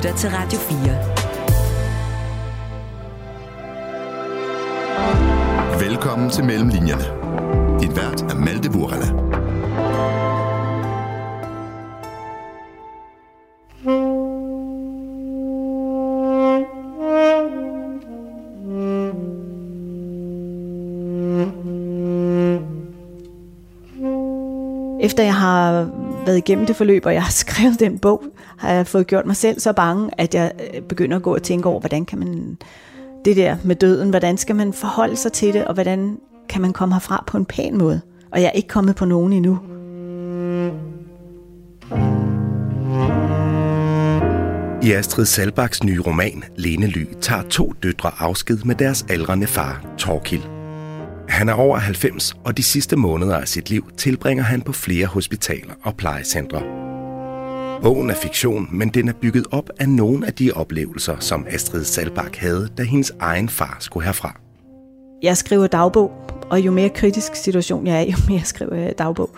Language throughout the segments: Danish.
lytter til Radio 4. Velkommen til Mellemlinjerne. Din vært er Malte Burala. Efter jeg har været igennem det forløb, og jeg har skrevet den bog, har jeg fået gjort mig selv så bange, at jeg øh, begynder at gå og tænke over, hvordan kan man det der med døden, hvordan skal man forholde sig til det, og hvordan kan man komme herfra på en pæn måde. Og jeg er ikke kommet på nogen endnu. I Astrid Salbaks nye roman, Lene Ly, tager to døtre afsked med deres aldrende far, Torkil. Han er over 90, og de sidste måneder af sit liv tilbringer han på flere hospitaler og plejecentre. Bogen er fiktion, men den er bygget op af nogle af de oplevelser, som Astrid Salbak havde, da hendes egen far skulle herfra. Jeg skriver dagbog, og jo mere kritisk situation jeg er, jo mere skriver jeg dagbog.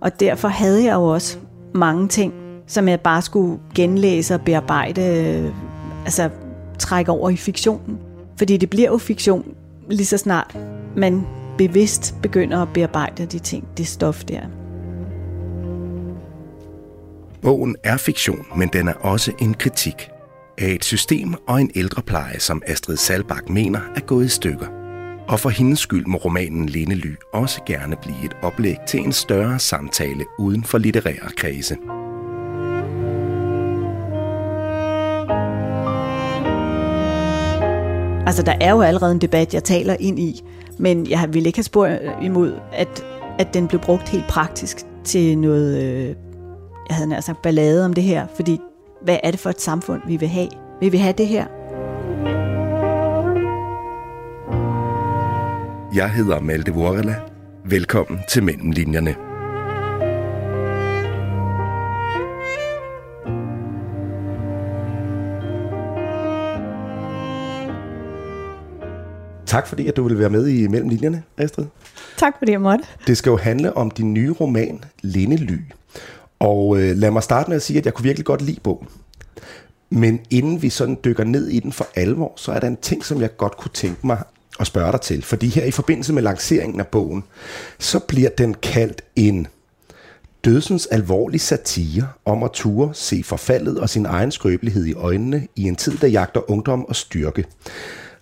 Og derfor havde jeg jo også mange ting, som jeg bare skulle genlæse og bearbejde, øh, altså trække over i fiktionen. Fordi det bliver jo fiktion lige så snart man bevidst begynder at bearbejde de ting, det stof der. Bogen er fiktion, men den er også en kritik af et system og en ældrepleje, som Astrid Salbak mener er gået i stykker. Og for hendes skyld må romanen Lene Ly også gerne blive et oplæg til en større samtale uden for litterære kredse. Altså, der er jo allerede en debat, jeg taler ind i, men jeg vil ikke have spurgt imod, at, at den blev brugt helt praktisk til noget, øh, jeg havde nær sagt ballade om det her, fordi hvad er det for et samfund, vi vil have? Vil vi have det her? Jeg hedder Malte Vorela. Velkommen til Mellemlinjerne. Tak fordi, at du vil være med i Mellemlinjerne, Astrid. Tak fordi jeg måtte. Det skal jo handle om din nye roman, Lindely. Og øh, lad mig starte med at sige, at jeg kunne virkelig godt lide bogen. Men inden vi sådan dykker ned i den for alvor, så er der en ting, som jeg godt kunne tænke mig at spørge dig til. Fordi her i forbindelse med lanceringen af bogen, så bliver den kaldt en dødsens alvorlig satire om at ture se forfaldet og sin egen skrøbelighed i øjnene i en tid, der jagter ungdom og styrke.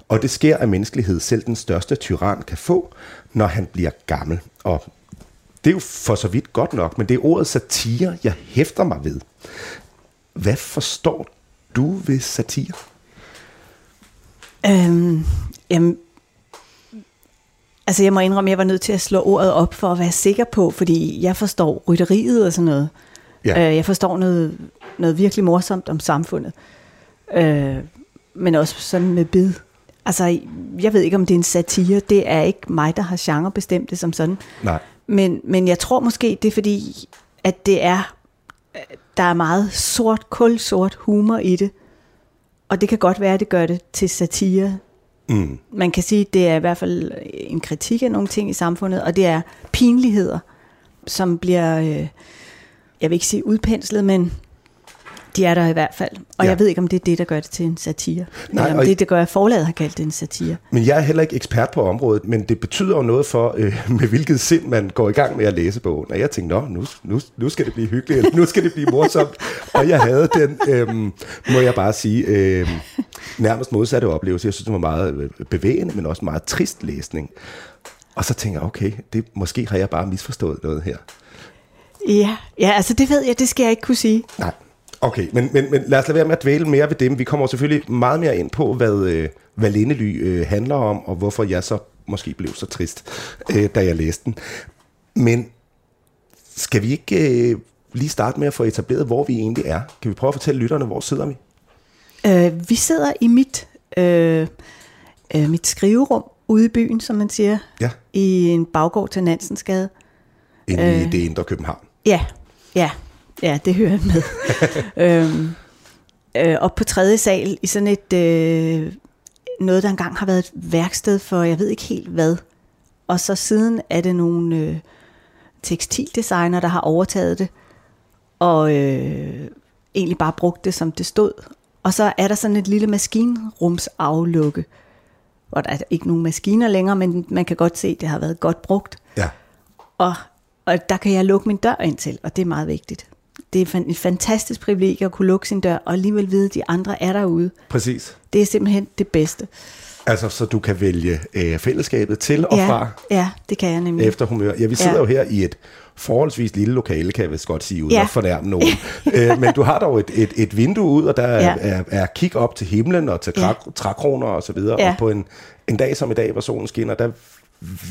Og det sker af menneskelighed selv den største tyran kan få, når han bliver gammel. Og det er jo for så vidt godt nok, men det er ordet satire, jeg hæfter mig ved. Hvad forstår du ved satire? Øhm, jamen, altså jeg må indrømme, at jeg var nødt til at slå ordet op for at være sikker på, fordi jeg forstår rytteriet og sådan noget. Ja. Øh, jeg forstår noget, noget virkelig morsomt om samfundet. Øh, men også sådan med bid. Altså, jeg ved ikke, om det er en satire. Det er ikke mig, der har genre bestemt det som sådan. Nej. Men, men jeg tror måske, det er fordi, at det er, der er meget sort, kulsort humor i det. Og det kan godt være, at det gør det til satire. Mm. Man kan sige, at det er i hvert fald en kritik af nogle ting i samfundet, og det er pinligheder, som bliver, øh, jeg vil ikke sige udpenslet, men de er der i hvert fald. Og ja. jeg ved ikke, om det er det, der gør det til en satire. Nej, eller om det, der gør, at forlaget har kaldt det en satire. Men jeg er heller ikke ekspert på området, men det betyder jo noget for, øh, med hvilket sind man går i gang med at læse bogen. Og jeg tænkte, Nå, nu, nu, nu skal det blive hyggeligt, eller nu skal det blive morsomt. og jeg havde den, øh, må jeg bare sige, øh, nærmest modsatte oplevelse. Jeg synes, det var meget øh, bevægende, men også meget trist læsning. Og så tænker jeg, okay, det, måske har jeg bare misforstået noget her. Ja, ja, altså det ved jeg, det skal jeg ikke kunne sige. Nej. Okay, men, men, men lad os lade være med at dvæle mere ved dem. Vi kommer selvfølgelig meget mere ind på, hvad, øh, hvad Lindely øh, handler om, og hvorfor jeg så måske blev så trist, øh, da jeg læste den. Men skal vi ikke øh, lige starte med at få etableret, hvor vi egentlig er? Kan vi prøve at fortælle lytterne, hvor sidder vi? Øh, vi sidder i mit, øh, øh, mit skriverum ude i byen, som man siger, ja. i en baggård til Nansensgade. Inde øh, i det indre København. Ja, ja. Ja, det hører med. øhm, øh, op på tredje sal i sådan et, øh, noget der engang har været et værksted for, jeg ved ikke helt hvad. Og så siden er det nogle øh, tekstildesigner, der har overtaget det, og øh, egentlig bare brugt det, som det stod. Og så er der sådan et lille maskinrumsaflukke, hvor der er ikke nogen maskiner længere, men man kan godt se, at det har været godt brugt. Ja. Og, og der kan jeg lukke min dør ind til, og det er meget vigtigt. Det er et fantastisk privilegie at kunne lukke sin dør, og alligevel vide, at de andre er derude. Præcis. Det er simpelthen det bedste. Altså, så du kan vælge øh, fællesskabet til og ja, fra ja, det kan jeg nemlig. efter humør. Ja, vi sidder Ja. jo her i et forholdsvis lille lokale, kan jeg vist godt sige, uden Ja. at fornærme nogen. øh, men du har dog et, et, et vindue ud, og der er, Ja. er, er kig op til himlen og til Ja. træ, trækroner og så videre. Ja. Og på en, en dag som i dag, hvor solen skinner, der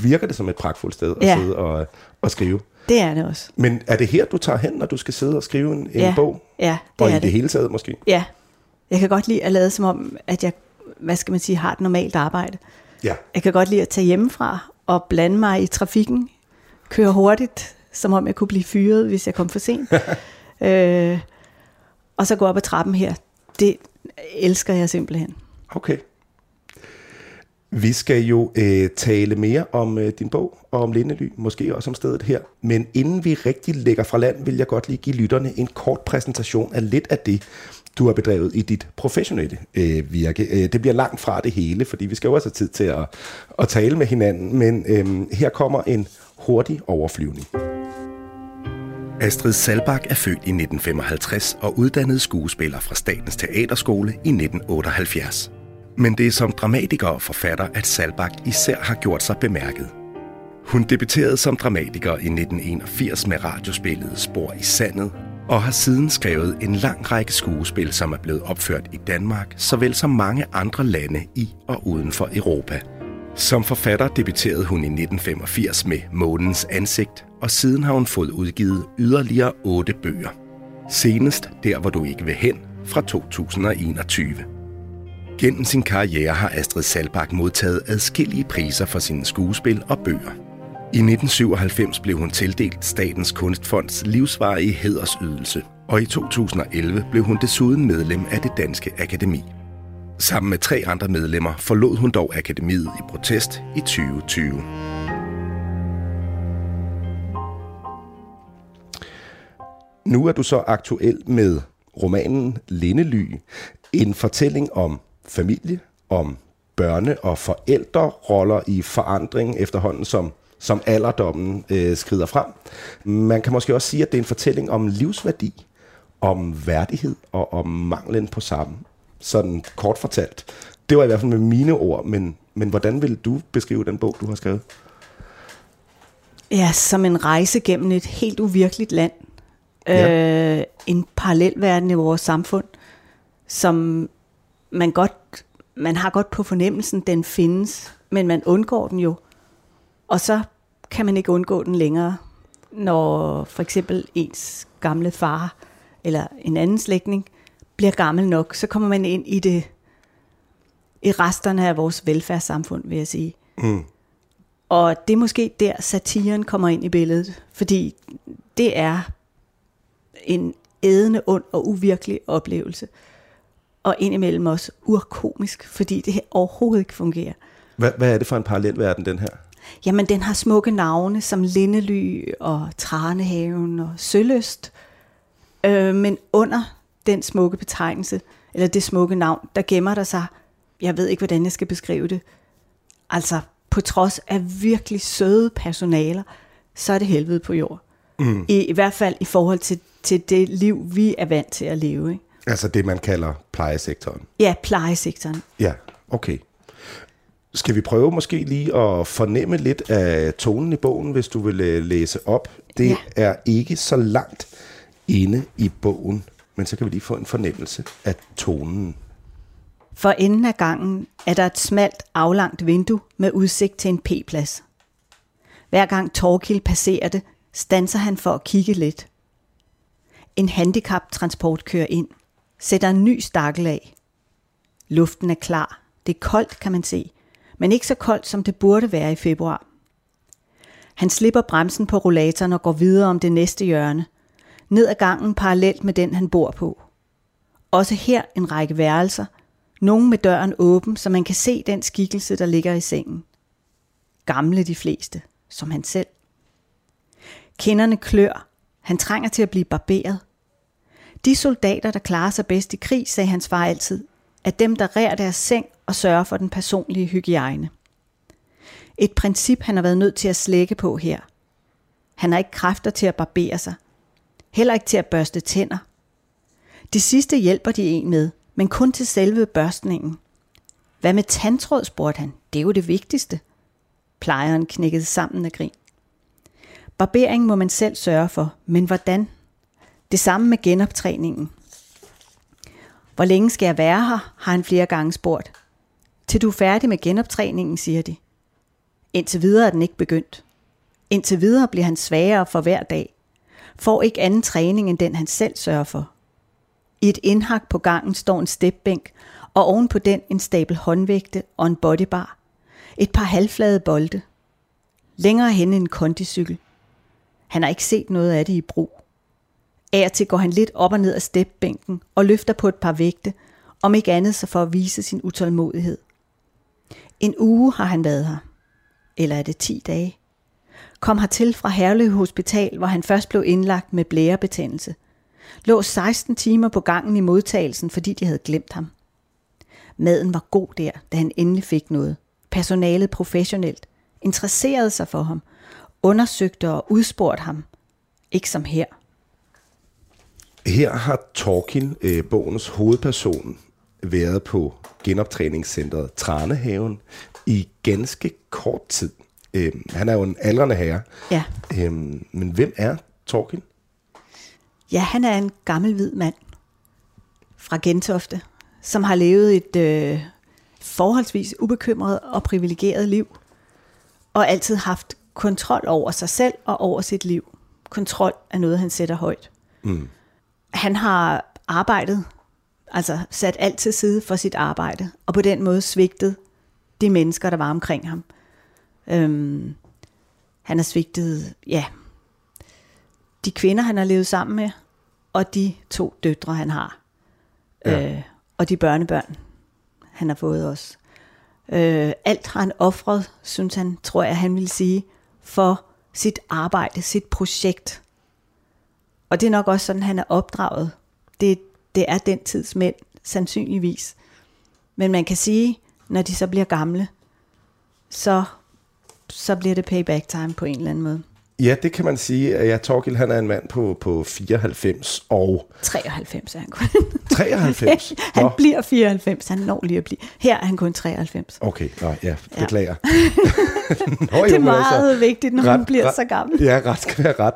virker det som et pragtfuldt sted at Ja. sidde og, og skrive. Det er det også. Men er det her, du tager hen, når du skal sidde og skrive en, en Ja. bog? Ja, det og er i det. det. hele taget måske? Ja. Jeg kan godt lide at lade som om, at jeg, hvad skal man sige, har et normalt arbejde. Ja. Jeg kan godt lide at tage hjemmefra og blande mig i trafikken, køre hurtigt, som om jeg kunne blive fyret, hvis jeg kom for sent. øh, og så gå op ad trappen her. Det elsker jeg simpelthen. Okay. Vi skal jo øh, tale mere om øh, din bog og om Lindely, måske også om stedet her. Men inden vi rigtig lægger fra land, vil jeg godt lige give lytterne en kort præsentation af lidt af det, du har bedrevet i dit professionelle øh, virke. Øh, det bliver langt fra det hele, fordi vi skal jo også have tid til at, at tale med hinanden. Men øh, her kommer en hurtig overflyvning. Astrid Salbak er født i 1955 og uddannet skuespiller fra Statens Teaterskole i 1978. Men det er som dramatiker og forfatter, at Salbak især har gjort sig bemærket. Hun debuterede som dramatiker i 1981 med radiospillet Spor i Sandet, og har siden skrevet en lang række skuespil, som er blevet opført i Danmark, såvel som mange andre lande i og uden for Europa. Som forfatter debuterede hun i 1985 med Månens ansigt, og siden har hun fået udgivet yderligere otte bøger. Senest Der, hvor du ikke vil hen, fra 2021. Gennem sin karriere har Astrid Salbak modtaget adskillige priser for sine skuespil og bøger. I 1997 blev hun tildelt Statens Kunstfonds livsvarige hædersydelse, og i 2011 blev hun desuden medlem af det Danske Akademi. Sammen med tre andre medlemmer forlod hun dog akademiet i protest i 2020. Nu er du så aktuel med romanen Lindely, en fortælling om familie, om børne- og forældreroller i forandring efterhånden, som, som alderdommen øh, skrider frem. Man kan måske også sige, at det er en fortælling om livsværdi, om værdighed og om manglen på samme. Sådan kort fortalt. Det var i hvert fald med mine ord, men, men hvordan vil du beskrive den bog, du har skrevet? Ja, som en rejse gennem et helt uvirkeligt land. Ja. Øh, en parallelverden i vores samfund, som man godt, man har godt på fornemmelsen, den findes, men man undgår den jo. Og så kan man ikke undgå den længere, når for eksempel ens gamle far eller en anden slægtning bliver gammel nok, så kommer man ind i det i resterne af vores velfærdssamfund, vil jeg sige. Mm. Og det er måske der, satiren kommer ind i billedet, fordi det er en ædende, ond og uvirkelig oplevelse. Og indimellem også urkomisk, fordi det overhovedet ikke fungerer. Hvad, hvad er det for en parallelverden, den her? Jamen, den har smukke navne som Lindely og Tranehaven og Søløst. Øh, men under den smukke betegnelse, eller det smukke navn, der gemmer der sig, jeg ved ikke, hvordan jeg skal beskrive det, altså på trods af virkelig søde personaler, så er det helvede på jord. Mm. I, I hvert fald i forhold til, til det liv, vi er vant til at leve. Ikke? Altså det, man kalder plejesektoren. Ja, plejesektoren. Ja, okay. Skal vi prøve måske lige at fornemme lidt af tonen i bogen, hvis du vil øh, læse op? Det Ja. er ikke så langt inde i bogen, men så kan vi lige få en fornemmelse af tonen. For enden af gangen er der et smalt, aflangt vindue med udsigt til en P-plads. Hver gang Torkild passerer det, standser han for at kigge lidt. En handicaptransport kører ind, sætter en ny stakkel af. Luften er klar. Det er koldt, kan man se, men ikke så koldt, som det burde være i februar. Han slipper bremsen på rollatoren og går videre om det næste hjørne. Ned ad gangen parallelt med den, han bor på. Også her en række værelser. Nogle med døren åben, så man kan se den skikkelse, der ligger i sengen. Gamle de fleste, som han selv. Kinderne klør. Han trænger til at blive barberet. De soldater, der klarer sig bedst i krig, sagde hans far altid, er dem, der rærer deres seng og sørger for den personlige hygiejne. Et princip, han har været nødt til at slække på her. Han har ikke kræfter til at barbere sig. Heller ikke til at børste tænder. Det sidste hjælper de en med, men kun til selve børstningen. Hvad med tandtråd, spurgte han. Det er jo det vigtigste. Plejeren knækkede sammen af grin. Barbering må man selv sørge for, men hvordan? Det samme med genoptræningen. Hvor længe skal jeg være her, har han flere gange spurgt. Til du er færdig med genoptræningen, siger de. Indtil videre er den ikke begyndt. Indtil videre bliver han svagere for hver dag. Får ikke anden træning end den, han selv sørger for. I et indhak på gangen står en stepbænk, og oven på den en stabel håndvægte og en bodybar. Et par halvflade bolde. Længere hen en kondicykel. Han har ikke set noget af det i brug. Af og til går han lidt op og ned af stepbænken og løfter på et par vægte, om ikke andet så for at vise sin utålmodighed. En uge har han været her. Eller er det 10 dage? Kom hertil fra Herlev Hospital, hvor han først blev indlagt med blærebetændelse. Lå 16 timer på gangen i modtagelsen, fordi de havde glemt ham. Maden var god der, da han endelig fik noget. Personalet professionelt, interesserede sig for ham, undersøgte og udspurgte ham. Ikke som her. Her har Torkin, øh, bogens hovedperson, været på genoptræningscentret Tranehaven i ganske kort tid. Øh, han er jo en aldrende herre. Ja. Øh, men hvem er Torkin? Ja, han er en gammel hvid mand fra Gentofte, som har levet et øh, forholdsvis ubekymret og privilegeret liv, og altid haft kontrol over sig selv og over sit liv. Kontrol er noget, han sætter højt. Mm. Han har arbejdet, altså sat alt til side for sit arbejde, og på den måde svigtet de mennesker, der var omkring ham. Øhm, han har svigtet, ja, de kvinder, han har levet sammen med, og de to døtre, han har. Ja. Øh, og de børnebørn, han har fået også. Øh, alt har han offret, synes han, tror jeg, han vil sige, for sit arbejde, sit projekt. Og det er nok også sådan, han er opdraget. Det, det er den tids mænd, sandsynligvis. Men man kan sige, når de så bliver gamle, så, så bliver det payback time på en eller anden måde. Ja, det kan man sige. Ja, Torgild, han er en mand på, på 94 og... 93 er han kun. 93? han Nå. bliver 94, han når lige at blive. Her er han kun 93. Okay, Nå, ja, beklager. Ja. Nå, jo, det er meget altså, vigtigt, når ret, man bliver ret, så gammel. Ja, ret skal være ret.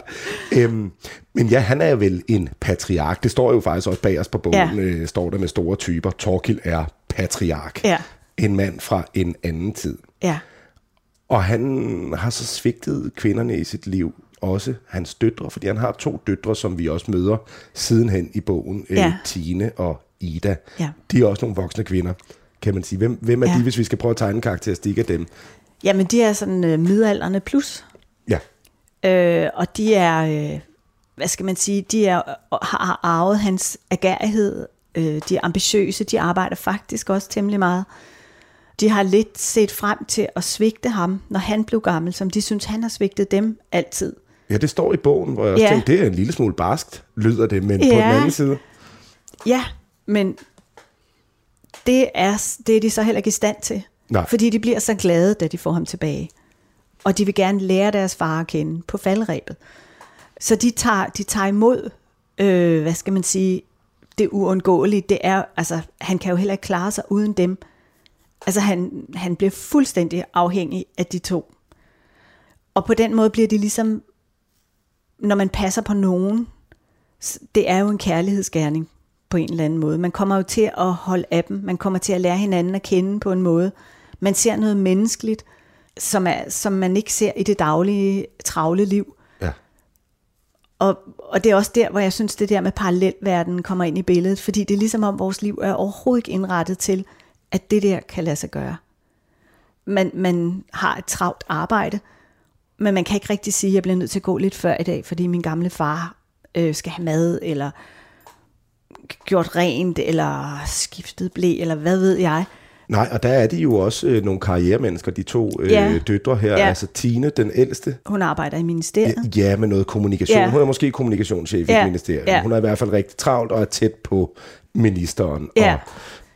Øhm, men ja, han er vel en patriark. Det står jo faktisk også bag os på bogen, ja. øh, står der med store typer. Torkild er patriark. Ja. En mand fra en anden tid. Ja. Og han har så svigtet kvinderne i sit liv, også hans døtre, fordi han har to døtre, som vi også møder sidenhen i bogen, øh, ja. Tine og Ida. Ja. De er også nogle voksne kvinder, kan man sige. Hvem, hvem er ja. de, hvis vi skal prøve at tegne en karakteristik af dem? Jamen, de er sådan øh, midalderne plus. Ja. Øh, og de er, øh, hvad skal man sige, de er, har arvet hans agerighed, øh, de er ambitiøse, de arbejder faktisk også temmelig meget. De har lidt set frem til at svigte ham, når han blev gammel, som de synes, han har svigtet dem altid. Ja, det står i bogen, hvor jeg også ja. tænkte, det er en lille smule barskt, lyder det, men ja. på den anden side. Ja, men det er, det er de så heller ikke i stand til. Nej. Fordi de bliver så glade, da de får ham tilbage. Og de vil gerne lære deres far at kende på faldrebet. Så de tager, de tager imod, øh, hvad skal man sige, det uundgåelige. Det er, altså, han kan jo heller ikke klare sig uden dem. Altså han, han bliver fuldstændig afhængig af de to. Og på den måde bliver det ligesom, når man passer på nogen, det er jo en kærlighedsgærning på en eller anden måde. Man kommer jo til at holde af dem, man kommer til at lære hinanden at kende på en måde. Man ser noget menneskeligt, som, er, som man ikke ser i det daglige, travle liv. Ja. Og, og det er også der, hvor jeg synes, det der med parallelverdenen kommer ind i billedet, fordi det er ligesom om vores liv er overhovedet ikke indrettet til, at det der kan lade sig gøre. Man, man har et travlt arbejde, men man kan ikke rigtig sige, at jeg bliver nødt til at gå lidt før i dag, fordi min gamle far øh, skal have mad, eller gjort rent, eller skiftet blæ, eller hvad ved jeg. Nej, og der er de jo også øh, nogle karrieremennesker, de to øh, Ja. døtre her. Ja. Altså Tine, den ældste, Hun arbejder i ministeriet. ja, med noget kommunikation. Ja. Hun er måske kommunikationschef i Ja. et ministerium. Ja. Hun er i hvert fald rigtig travlt og er tæt på ministeren. Ja. Og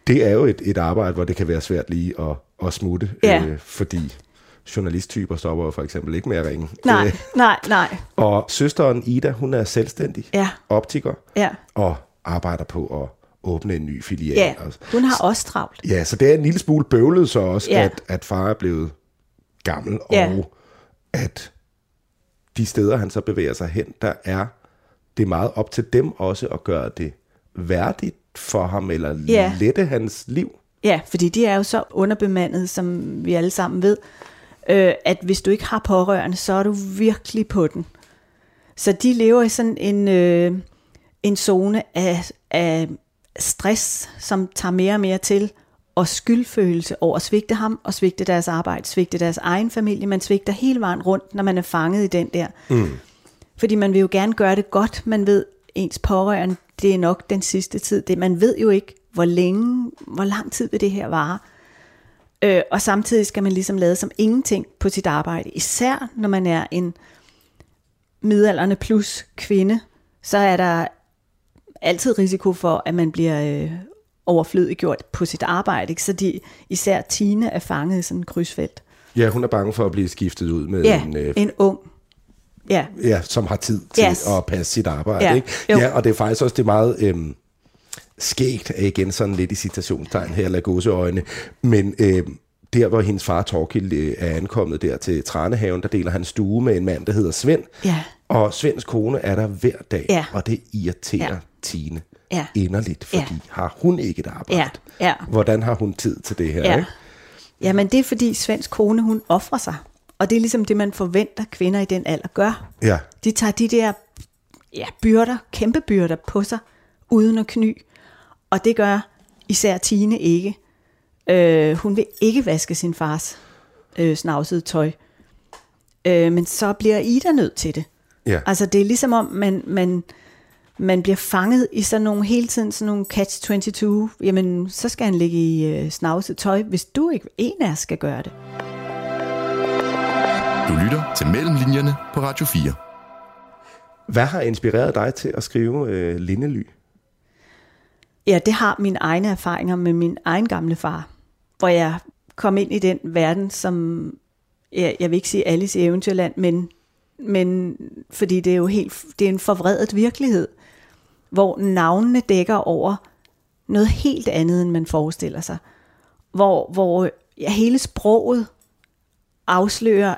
det er jo et, et arbejde, hvor det kan være svært lige at, at smutte, Ja. øh, fordi journalisttyper stopper jo for eksempel ikke med at ringe. Nej, Øh, nej, nej. og søsteren Ida, hun er selvstændig Ja. optiker Ja. og arbejder på at åbne en ny filial. Ja, hun har også travlt. Ja, så det er en lille smule bøvlet så også, Ja. at, at far er blevet gammel, Ja. og at de steder, han så bevæger sig hen, der er det meget op til dem også at gøre det værdigt for ham, eller Ja. lette hans liv. Ja, fordi de er jo så underbemandet, som vi alle sammen ved, øh, at hvis du ikke har pårørende, så er du virkelig på den. Så de lever i sådan en, øh, en zone af, af stress, som tager mere og mere til, og skyldfølelse over at svigte ham, og svigte deres arbejde, svigte deres egen familie. Man svigter hele vejen rundt, når man er fanget i den der. Mm. Fordi man vil jo gerne gøre det godt. Man ved, ens pårørende, det er nok den sidste tid. Det, man ved jo ikke, hvor længe, hvor lang tid vil det her vare. Øh, og samtidig skal man ligesom lade som ingenting på sit arbejde. Især når man er en midalderne plus kvinde, så er der altid risiko for, at man bliver øh, overflødiggjort på sit arbejde. Ikke? Så de, især Tine er fanget i sådan en krydsfelt. Ja, hun er bange for at blive skiftet ud med Ja, en, øh, en ung. Ja, ja, som har tid til Yes. at passe sit arbejde. Ja, Ikke? jo. Ja, og det er faktisk også det meget øhm, skægt, er igen sådan lidt i citationstegn her, gåseøjne, men øhm, der hvor hendes far Torkild øh, er ankommet der til Tranehaven, der deler han stue med en mand, der hedder Svend, Ja. og Svends kone er der hver dag, Ja. og det irriterer Ja. Tine Ja. inderligt, fordi Ja. har hun ikke et arbejde? Ja, ja. Hvordan har hun tid til det her? Ja. Ikke? Jamen det er fordi Svends kone, hun offrer sig. Og det er ligesom det, man forventer kvinder i den alder gør. Ja. De tager de der ja, byrder, kæmpe byrder på sig, uden at kny. Og det gør især Tine ikke. Øh, hun vil ikke vaske sin fars øh, snavsede tøj. Øh, men så bliver Ida nødt til det. Ja. Altså det er ligesom om, man, man, man bliver fanget i sådan nogle, hele tiden sådan nogle catch-22. Jamen, så skal han ligge i øh, snavset tøj, hvis du ikke en af os skal gøre det. Du lytter til Mellemlinjerne på Radio 4. Hvad har inspireret dig til at skrive øh, Lindely? Ja, det har mine egne erfaringer med min egen gamle far, hvor jeg kom ind i den verden, som, jeg, jeg vil ikke sige Alice i Eventyrland, men, men fordi det er jo helt, det er en forvredet virkelighed, hvor navnene dækker over noget helt andet, end man forestiller sig. Hvor, hvor ja, hele sproget afslører,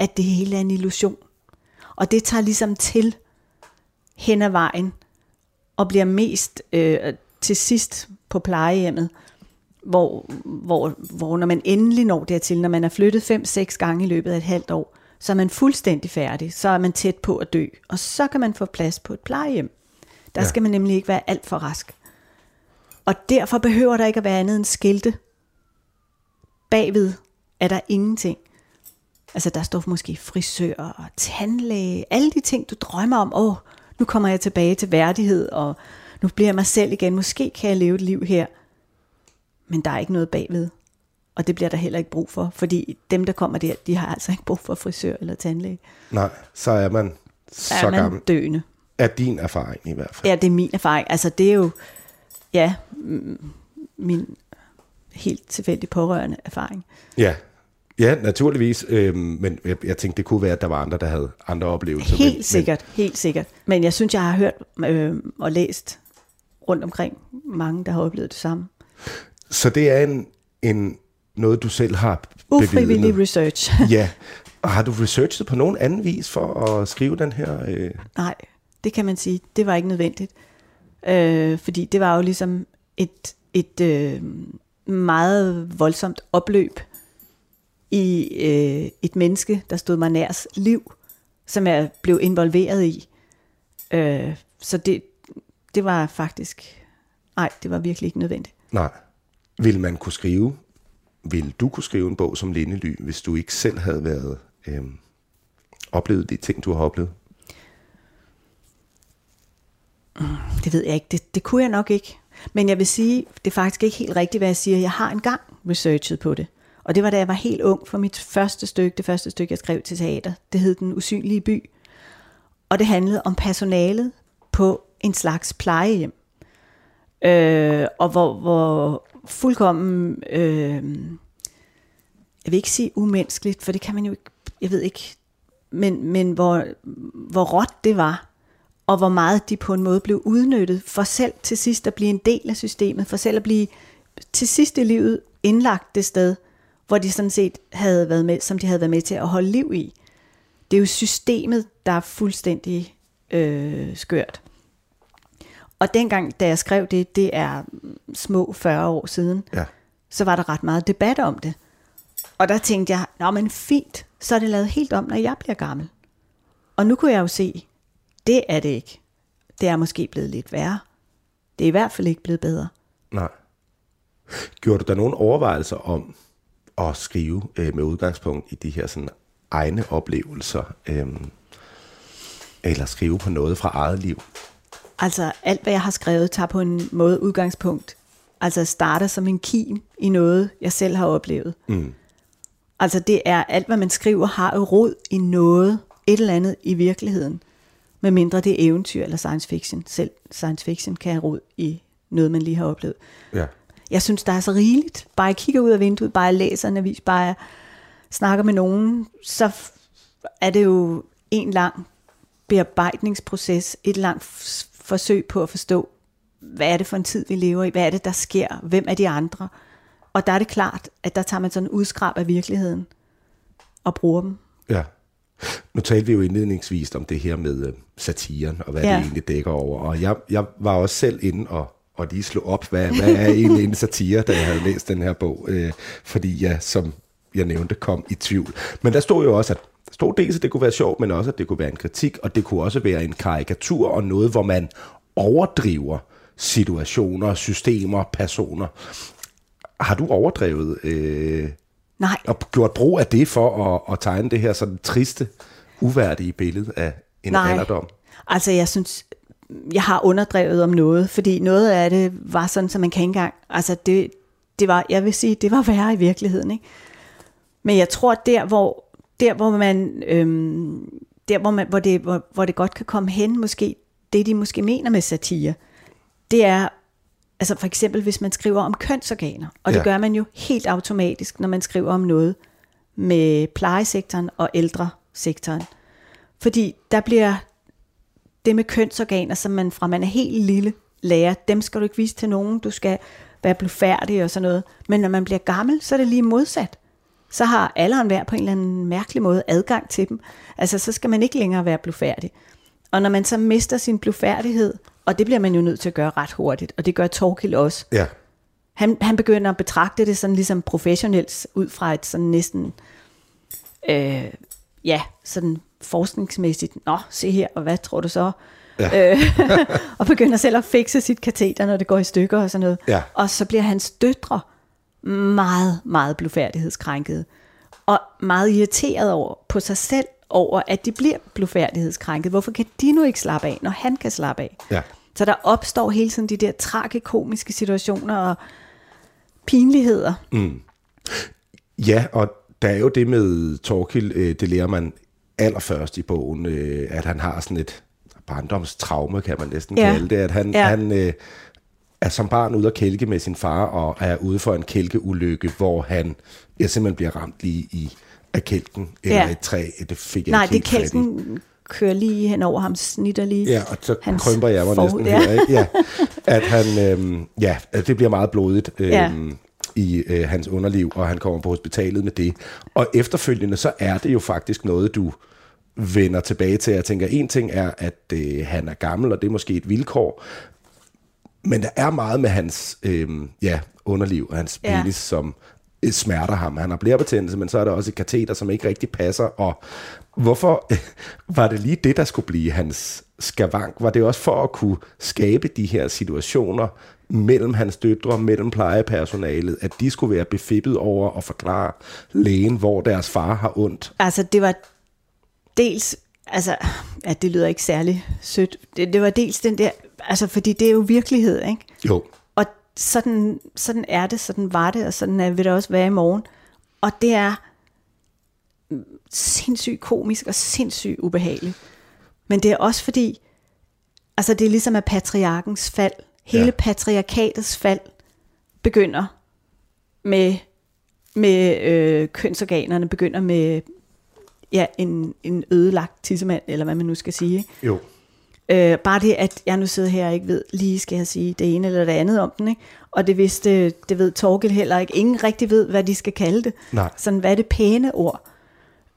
at det hele er en illusion. Og det tager ligesom til hen ad vejen, og bliver mest øh, til sidst på plejehjemmet, hvor, hvor, hvor når man endelig når dertil, når man er flyttet fem-seks gange i løbet af et halvt år, så er man fuldstændig færdig, så er man tæt på at dø, og så kan man få plads på et plejehjem. Der ja. skal man nemlig ikke være alt for rask. Og derfor behøver der ikke at være andet end skilte. Bagved er der ingenting. Altså der står måske frisør og tandlæge, alle de ting, du drømmer om. Åh, nu kommer jeg tilbage til værdighed, og nu bliver jeg mig selv igen. Måske kan jeg leve et liv her. Men der er ikke noget bagved. Og det bliver der heller ikke brug for, fordi dem, der kommer der, de har altså ikke brug for frisør eller tandlæge. Nej, så er man så er man gammel. døende. Er din erfaring i hvert fald. Ja, det er min erfaring. Altså det er jo, ja, mm, min helt tilfældig pårørende erfaring. Ja, ja naturligvis. Øhm, men jeg, jeg tænkte, det kunne være, at der var andre, der havde andre oplevelser. Helt men, sikkert, helt sikkert. Men jeg synes, jeg har hørt øh, og læst rundt omkring mange, der har oplevet det samme. Men, så det er en, en noget, du selv har Ufrivillig bevidnet. research. Ja. Og har du researchet på nogen anden vis for at skrive den her? Øh, Nej, det kan man sige. Det var ikke nødvendigt. Øh, fordi det var jo ligesom et, et øh, meget voldsomt opløb i øh, et menneske, der stod mig nærs liv, som jeg blev involveret i. Øh, så det, det var faktisk, nej, det var virkelig ikke nødvendigt. nej. Vil man kunne skrive, vil du kunne skrive en bog som Lindely, hvis du ikke selv havde været øh, oplevet de ting, du har oplevet? Det ved jeg ikke. Det, det kunne jeg nok ikke. Men jeg vil sige, det er faktisk ikke helt rigtigt, hvad jeg siger. Jeg har engang researchet på det. Og det var da jeg var helt ung for mit første stykke, det første stykke, jeg skrev til teater. Det hed Den Usynlige By. Og det handlede om personalet på en slags plejehjem. Øh, og hvor, hvor fuldkommen, øh, jeg vil ikke sige umenneskeligt, for det kan man jo ikke, jeg ved ikke, men, men hvor, hvor råt det var, og hvor meget de på en måde blev udnyttet, for selv til sidst at blive en del af systemet, for selv at blive til sidst i livet indlagt det sted, hvor de sådan set havde været med, som de havde været med til at holde liv i. Det er jo systemet, der er fuldstændig øh, skørt. Og dengang, da jeg skrev det, det er små 40 år siden, Ja. så var der ret meget debat om det. Og der tænkte jeg, nå men fint, så er det lavet helt om, når jeg bliver gammel. Og nu kunne jeg jo se, det er det ikke. Det er måske blevet lidt værre. Det er i hvert fald ikke blevet bedre. Nej. Gjorde du der nogle overvejelser om at skrive øh, med udgangspunkt i de her sådan, egne oplevelser, øh, eller skrive på noget fra eget liv? Altså alt, hvad jeg har skrevet, tager på en måde udgangspunkt. Altså starter som en kim i noget, jeg selv har oplevet. Mm. Altså det er alt, hvad man skriver, har jo rod i noget, et eller andet i virkeligheden. Med mindre det er eventyr eller science fiction. Selv science fiction kan have rod i noget, man lige har oplevet. Ja. Jeg synes, der er så rigeligt. Bare jeg kigger ud af vinduet, bare jeg læser en avis, bare jeg snakker med nogen, så er det jo en lang bearbejdningsproces, et langt forsøg på at forstå, hvad er det for en tid, vi lever i, hvad er det, der sker, hvem er de andre. Og der er det klart, at der tager man sådan en udskrab af virkeligheden og bruger dem. Ja. Nu talte vi jo indledningsvis om det her med øh, satiren, og hvad. Ja. det egentlig dækker over. Og jeg, jeg var også selv inde og, og lige slå op, hvad, hvad er egentlig en satire, da jeg havde læst den her bog. Øh, fordi jeg, som jeg nævnte, kom i tvivl. Men der stod jo også, at der stod dels, at det kunne være sjovt, men også, at det kunne være en kritik, og det kunne også være en karikatur og noget, hvor man overdriver situationer, systemer, personer. Har du overdrevet øh, Nej, og gjort brug af det for at, at tegne det her sådan triste, uværdige billede af en Nej. alderdom? Altså, jeg synes, jeg har underdrevet om noget, fordi noget af det var sådan, så man kan ikke engang, altså det, det var, jeg vil sige, det var værre i virkeligheden, ikke? Men jeg tror, der hvor, der hvor man, øhm, der hvor, man hvor, det, hvor, hvor det godt kan komme hen, måske, det de måske mener med satire, det er, altså for eksempel hvis man skriver om kønsorganer, og det Ja. gør man jo helt automatisk, når man skriver om noget med plejesektoren og ældresektoren. Fordi der bliver det med kønsorganer, som man fra man er helt lille lærer, dem skal du ikke vise til nogen, du skal være blufærdig og sådan noget. Men når man bliver gammel, så er det lige modsat. Så har alle og enhver på en eller anden mærkelig måde adgang til dem. Altså, så skal man ikke længere være blufærdig. Og når man så mister sin blufærdighed, og det bliver man jo nødt til at gøre ret hurtigt, og det gør Torkild også, Ja, han, han begynder at betragte det sådan ligesom professionelt, ud fra et sådan næsten, øh, ja, sådan forskningsmæssigt, nå, se her, og hvad tror du så? Ja. Øh, og begynder selv at fikse sit kateter, når det går i stykker og sådan noget. Ja. Og så bliver hans døtre meget, meget blufærdighedskrænkede. Og meget irriteret over på sig selv, over at de bliver blufærdighedskrænket. Hvorfor kan de nu ikke slappe af, når han kan slappe af? ja. Så der opstår hele tiden de der tragikomiske situationer og pinligheder. Ja, og der er jo det med Torkild, øh, det lærer man allerførst i bogen, øh, at han har sådan et barndomstraume, kan man næsten Ja. kalde det, at han, Ja. han øh, er som barn ude at kælke med sin far, og er ude for en kælkeulykke, hvor han ja, simpelthen bliver ramt lige i af kælken, eller Ja. et træ, det fik jeg Nej, det kælken kører lige hen over ham, snitter lige. Ja, og så hans krymper jeg mig forhud. næsten her, ikke? Ja, at han, øhm, ja, at det bliver meget blodigt øhm, Ja. i øh, hans underliv, og han kommer på hospitalet med det. Og efterfølgende, så er det jo faktisk noget, du vender tilbage til. Jeg tænker, en ting er, at øh, han er gammel, og det er måske et vilkår, men der er meget med hans øhm, ja, underliv og hans Ja. penis, som øh, smerter ham. Han har blærebetændelse, men så er der også et kateter, som ikke rigtig passer. Og hvorfor var det lige det, der skulle blive hans skavank? Var det også for at kunne skabe de her situationer mellem hans døtre, mellem plejepersonalet, at de skulle være befippet over at forklare lægen, hvor deres far har ondt? Altså, det var dels, altså, ja, det lyder ikke særlig sødt. Det, det var dels den der, altså, fordi det er jo virkelighed, ikke? Jo, Og sådan, sådan er det, sådan var det, og sådan er, vil det også være i morgen. Og det er sindssygt komisk og sindssygt ubehageligt. Men det er også fordi, altså det er ligesom at patriarkens fald, hele Ja. ja. patriarkatets fald, begynder med, med øh, kønsorganerne, begynder med ja, en, en ødelagt tissemand, eller hvad man nu skal sige. Jo. Øh, bare det, at jeg nu sidder her og ikke ved, lige skal jeg sige det ene eller det andet om den, ikke? og det vidste, det ved Torgild heller ikke. Ingen rigtig ved, hvad de skal kalde det. Nej. Sådan, hvad er det pæne ord?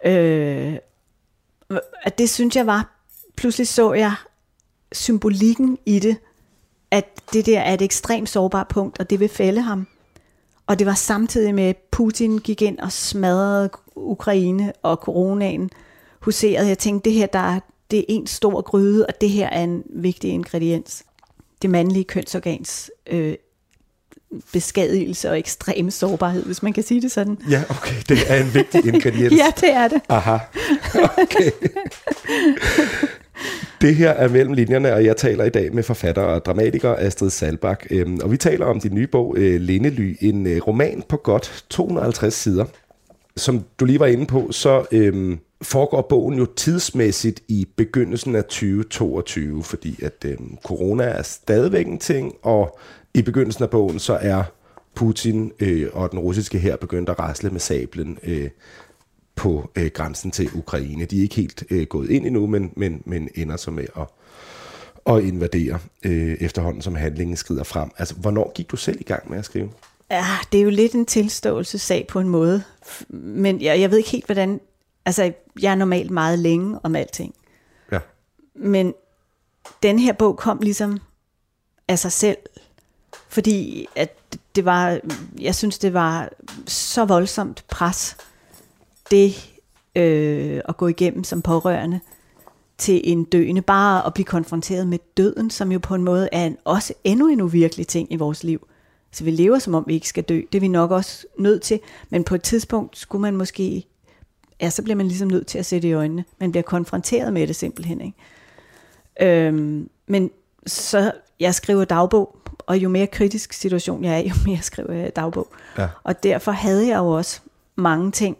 Øh, at det synes jeg var, pludselig så jeg symbolikken i det, at det der er et ekstremt sårbart punkt, og det vil fælde ham. Og det var samtidig med, at Putin gik ind og smadrede Ukraine og coronaen huserede. Jeg tænkte, det her der er, det er en stor gryde, og det her er en vigtig ingrediens. Det mandlige kønsorgans øh, beskadigelse og ekstrem sårbarhed, hvis man kan sige det sådan. Ja, okay. Det er en vigtig ingrediens. Ja, det er det. Aha. Okay. Det her er mellem linjerne, og jeg taler i dag med forfatter og dramatiker Astrid Salbak. Øhm, Og vi taler om din nye bog, øh, Lindely, en øh, roman på godt 250 sider. Som du lige var inde på, så øhm, foregår bogen jo tidsmæssigt i begyndelsen af 2022, fordi at øhm, corona er stadigvæk en ting, og i begyndelsen af bogen, så er Putin øh, og den russiske her begyndt at rasle med sablen øh, på øh, grænsen til Ukraine. De er ikke helt øh, gået ind endnu, men, men, men ender så med at, at invadere øh, efterhånden, som handlingen skrider frem. Altså, hvornår gik du selv i gang med at skrive? Ja, det er jo lidt en tilståelsessag på en måde. Men jeg, jeg ved ikke helt, hvordan... Altså, jeg er normalt meget længe om alting. Ja. Men den her bog kom ligesom af sig selv, fordi at det var, jeg synes, det var så voldsomt pres, det øh, at gå igennem som pårørende til en døende, bare at blive konfronteret med døden, som jo på en måde er en, også endnu en uvirkelig ting i vores liv. Så vi lever, som om vi ikke skal dø. Det er vi nok også nødt til, men på et tidspunkt skulle man måske, ja, så bliver man ligesom nødt til at sætte i øjnene. Man bliver konfronteret med det simpelthen, ikke? Øhm, men så, jeg skriver dagbog, og jo mere kritisk situation jeg er, jo mere skriver jeg dagbog. Ja. Og derfor havde jeg jo også mange ting,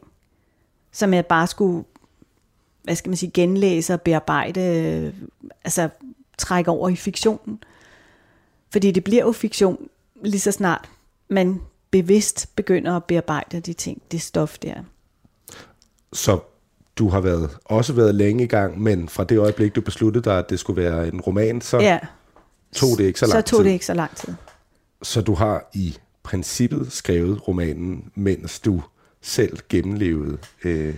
som jeg bare skulle, hvad skal man sige, genlæse og bearbejde, altså trække over i fiktionen. Fordi det bliver jo fiktion lige så snart man bevidst begynder at bearbejde de ting, det stof der. Så du har været, også været længe i gang, men fra det øjeblik, du besluttede dig, at det skulle være en roman, så Ja, tog det ikke så lang så tog tid. det ikke så lang tid. Så du har i princippet skrevet romanen, mens du selv gennemlevede øh,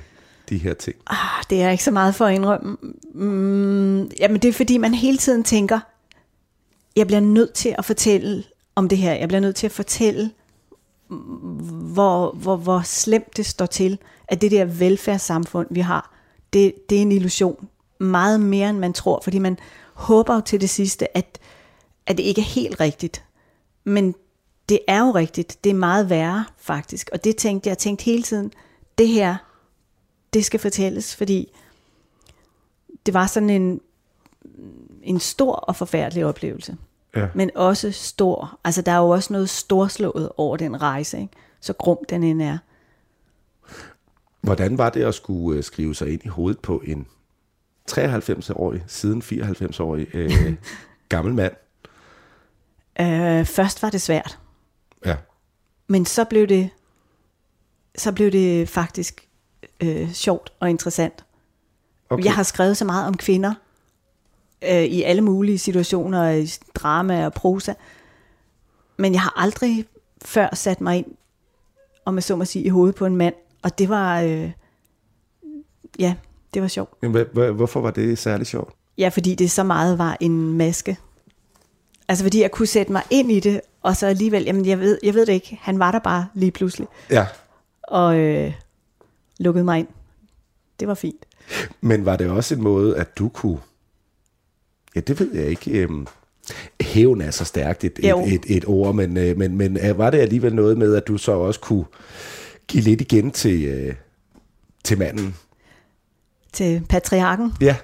de her ting. Ah, det er ikke så meget for at indrømme. Mm, jamen det er fordi, man hele tiden tænker, jeg bliver nødt til at fortælle om det her. Jeg bliver nødt til at fortælle, hvor, hvor, hvor slemt det står til, at det der velfærdssamfund, vi har, det, det er en illusion. Meget mere, end man tror, fordi man håber jo til det sidste, at, at det ikke er helt rigtigt. Men det er jo rigtigt. Det er meget værre, faktisk. Og det tænkte jeg, jeg tænkte hele tiden, det her, det skal fortælles, fordi det var sådan en, en stor og forfærdelig oplevelse. Ja. Men også stor. Altså der er jo også noget storslået over den rejse, ikke? så grum den end er. Hvordan var det at skulle øh, skrive sig ind i hovedet på en 93-årig, siden 94-årig øh, gammel mand? Øh, først var det svært, Ja. men så blev det, så blev det faktisk øh, sjovt og interessant. Okay. Jeg har skrevet så meget om kvinder øh, i alle mulige situationer, i drama og prosa, men jeg har aldrig før sat mig ind, om jeg så må sige, i hovedet på en mand, og det var, øh, ja, det var sjovt. Hvad- hvorfor var det særligt sjovt? Ja, fordi det så meget var en maske. Altså fordi jeg kunne sætte mig ind i det, og så alligevel, jamen jeg ved, jeg ved det ikke, han var der bare lige pludselig, Ja. og øh, lukkede mig ind. Det var fint. Men var det også en måde, at du kunne... Ja, det ved jeg ikke. Øhm, hævn er så stærkt et, Jo. et, et, et ord, men, øh, men, men øh, var det alligevel noget med, at du så også kunne give lidt igen til, øh, til manden? Til patriarken. Ja.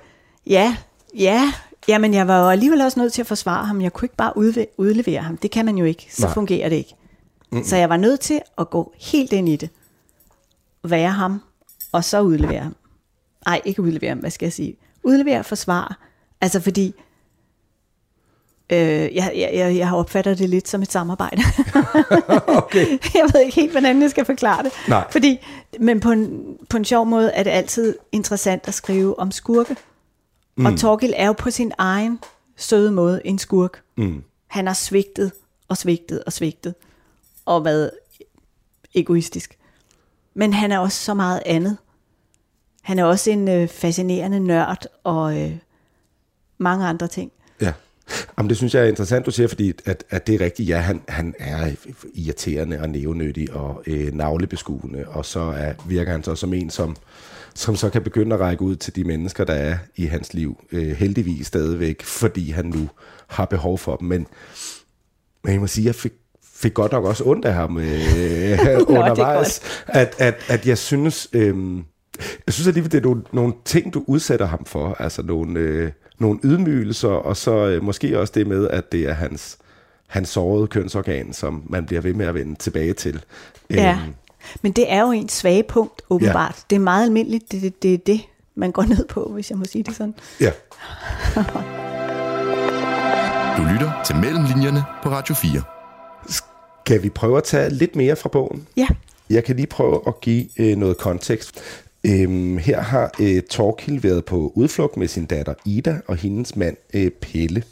Ja, ja, Jamen, jeg var jo alligevel også nødt til at forsvare ham. Jeg kunne ikke bare udve- udlevere ham. Det kan man jo ikke. Så Nej. fungerer det ikke. Mm. Så jeg var nødt til at gå helt ind i det. Være ham, og så udlevere ham. Nej, ikke udlevere ham, hvad skal jeg sige? Udlevere forsvare. Altså fordi, øh, jeg, jeg, jeg, opfatter det lidt som et samarbejde. Okay. jeg ved ikke helt, hvordan jeg skal forklare det. Nej. Fordi, men på en, på en sjov måde er det altid interessant at skrive om skurke. Mm. Og Torgild er jo på sin egen søde måde en skurk. Mm. Han har svigtet og svigtet og svigtet. Og været egoistisk. Men han er også så meget andet. Han er også en øh, fascinerende nørd og øh, mange andre ting. Ja. Jamen, det synes jeg er interessant, du siger, fordi at, at det er rigtigt. Ja, han, han er irriterende og nævnyttig og øh, navlebeskuende, og så er, virker han så som en, som, som så kan begynde at række ud til de mennesker, der er i hans liv. Øh, heldigvis stadigvæk, fordi han nu har behov for dem. Men, men jeg må sige, jeg fik, fik godt nok også ondt af ham øh, undervejs. At, at, at jeg synes... Øh, jeg synes alligevel, det er nogle, nogle ting, du udsætter ham for. Altså nogle, øh, nogle ydmygelser, og så øh, måske også det med, at det er hans, hans sårede kønsorgan, som man bliver ved med at vende tilbage til. Ja. Øhm, Men det er jo ens svage punkt, åbenbart. Ja. Det er meget almindeligt. Det er det, det, det, man går ned på, hvis jeg må sige det sådan. ja. Du lytter til Mellemlinjerne på Radio 4. Kan vi prøve at tage lidt mere fra bogen? Ja, Jeg kan lige prøve at give øh, noget kontekst. Øhm, her har øh, Torkil været på udflugt med sin datter Ida og hendes mand øh, Pelle.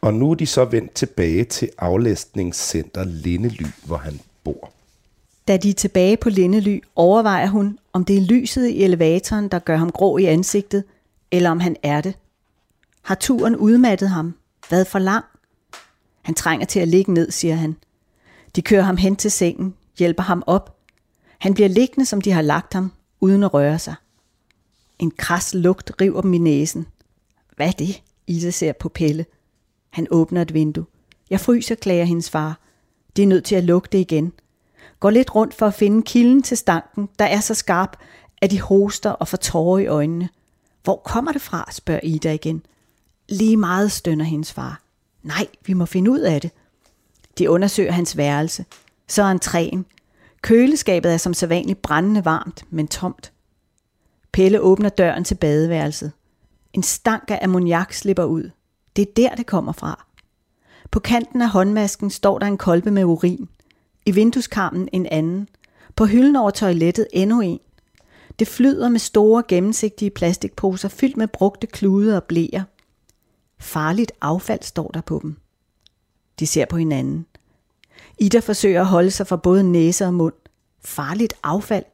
Og nu er de så vendt tilbage til aflæsningscenter Lindely, hvor han bor. Da de er tilbage på Lindely, overvejer hun, om det er lyset i elevatoren, der gør ham grå i ansigtet, eller om han er det. Har turen udmattet ham? Været for lang? Han trænger til at ligge ned, siger han. De kører ham hen til sengen, hjælper ham op. Han bliver liggende, som de har lagt ham, uden at røre sig. En kras lugt river dem i næsen. Hvad er det? Ida ser på Pelle. Han åbner et vindue. Jeg fryser, klager hendes far. Det er nødt til at lukke det igen. Går lidt rundt for at finde kilden til stanken, der er så skarp, at de hoster og får tårer i øjnene. Hvor kommer det fra, spørger Ida igen. Lige meget stønner hendes far. Nej, vi må finde ud af det. De undersøger hans værelse. Så er entréen. Køleskabet er som sædvanligt brændende varmt, men tomt. Pelle åbner døren til badeværelset. En stank af ammoniak slipper ud. Det er der, det kommer fra. På kanten af håndmasken står der en kolbe med urin. I vindueskarmen en anden. På hylden over toilettet endnu en. Det flyder med store gennemsigtige plastikposer fyldt med brugte klude og blæer. Farligt affald står der på dem. De ser på hinanden. Ida forsøger at holde sig fra både næse og mund. Farligt affald.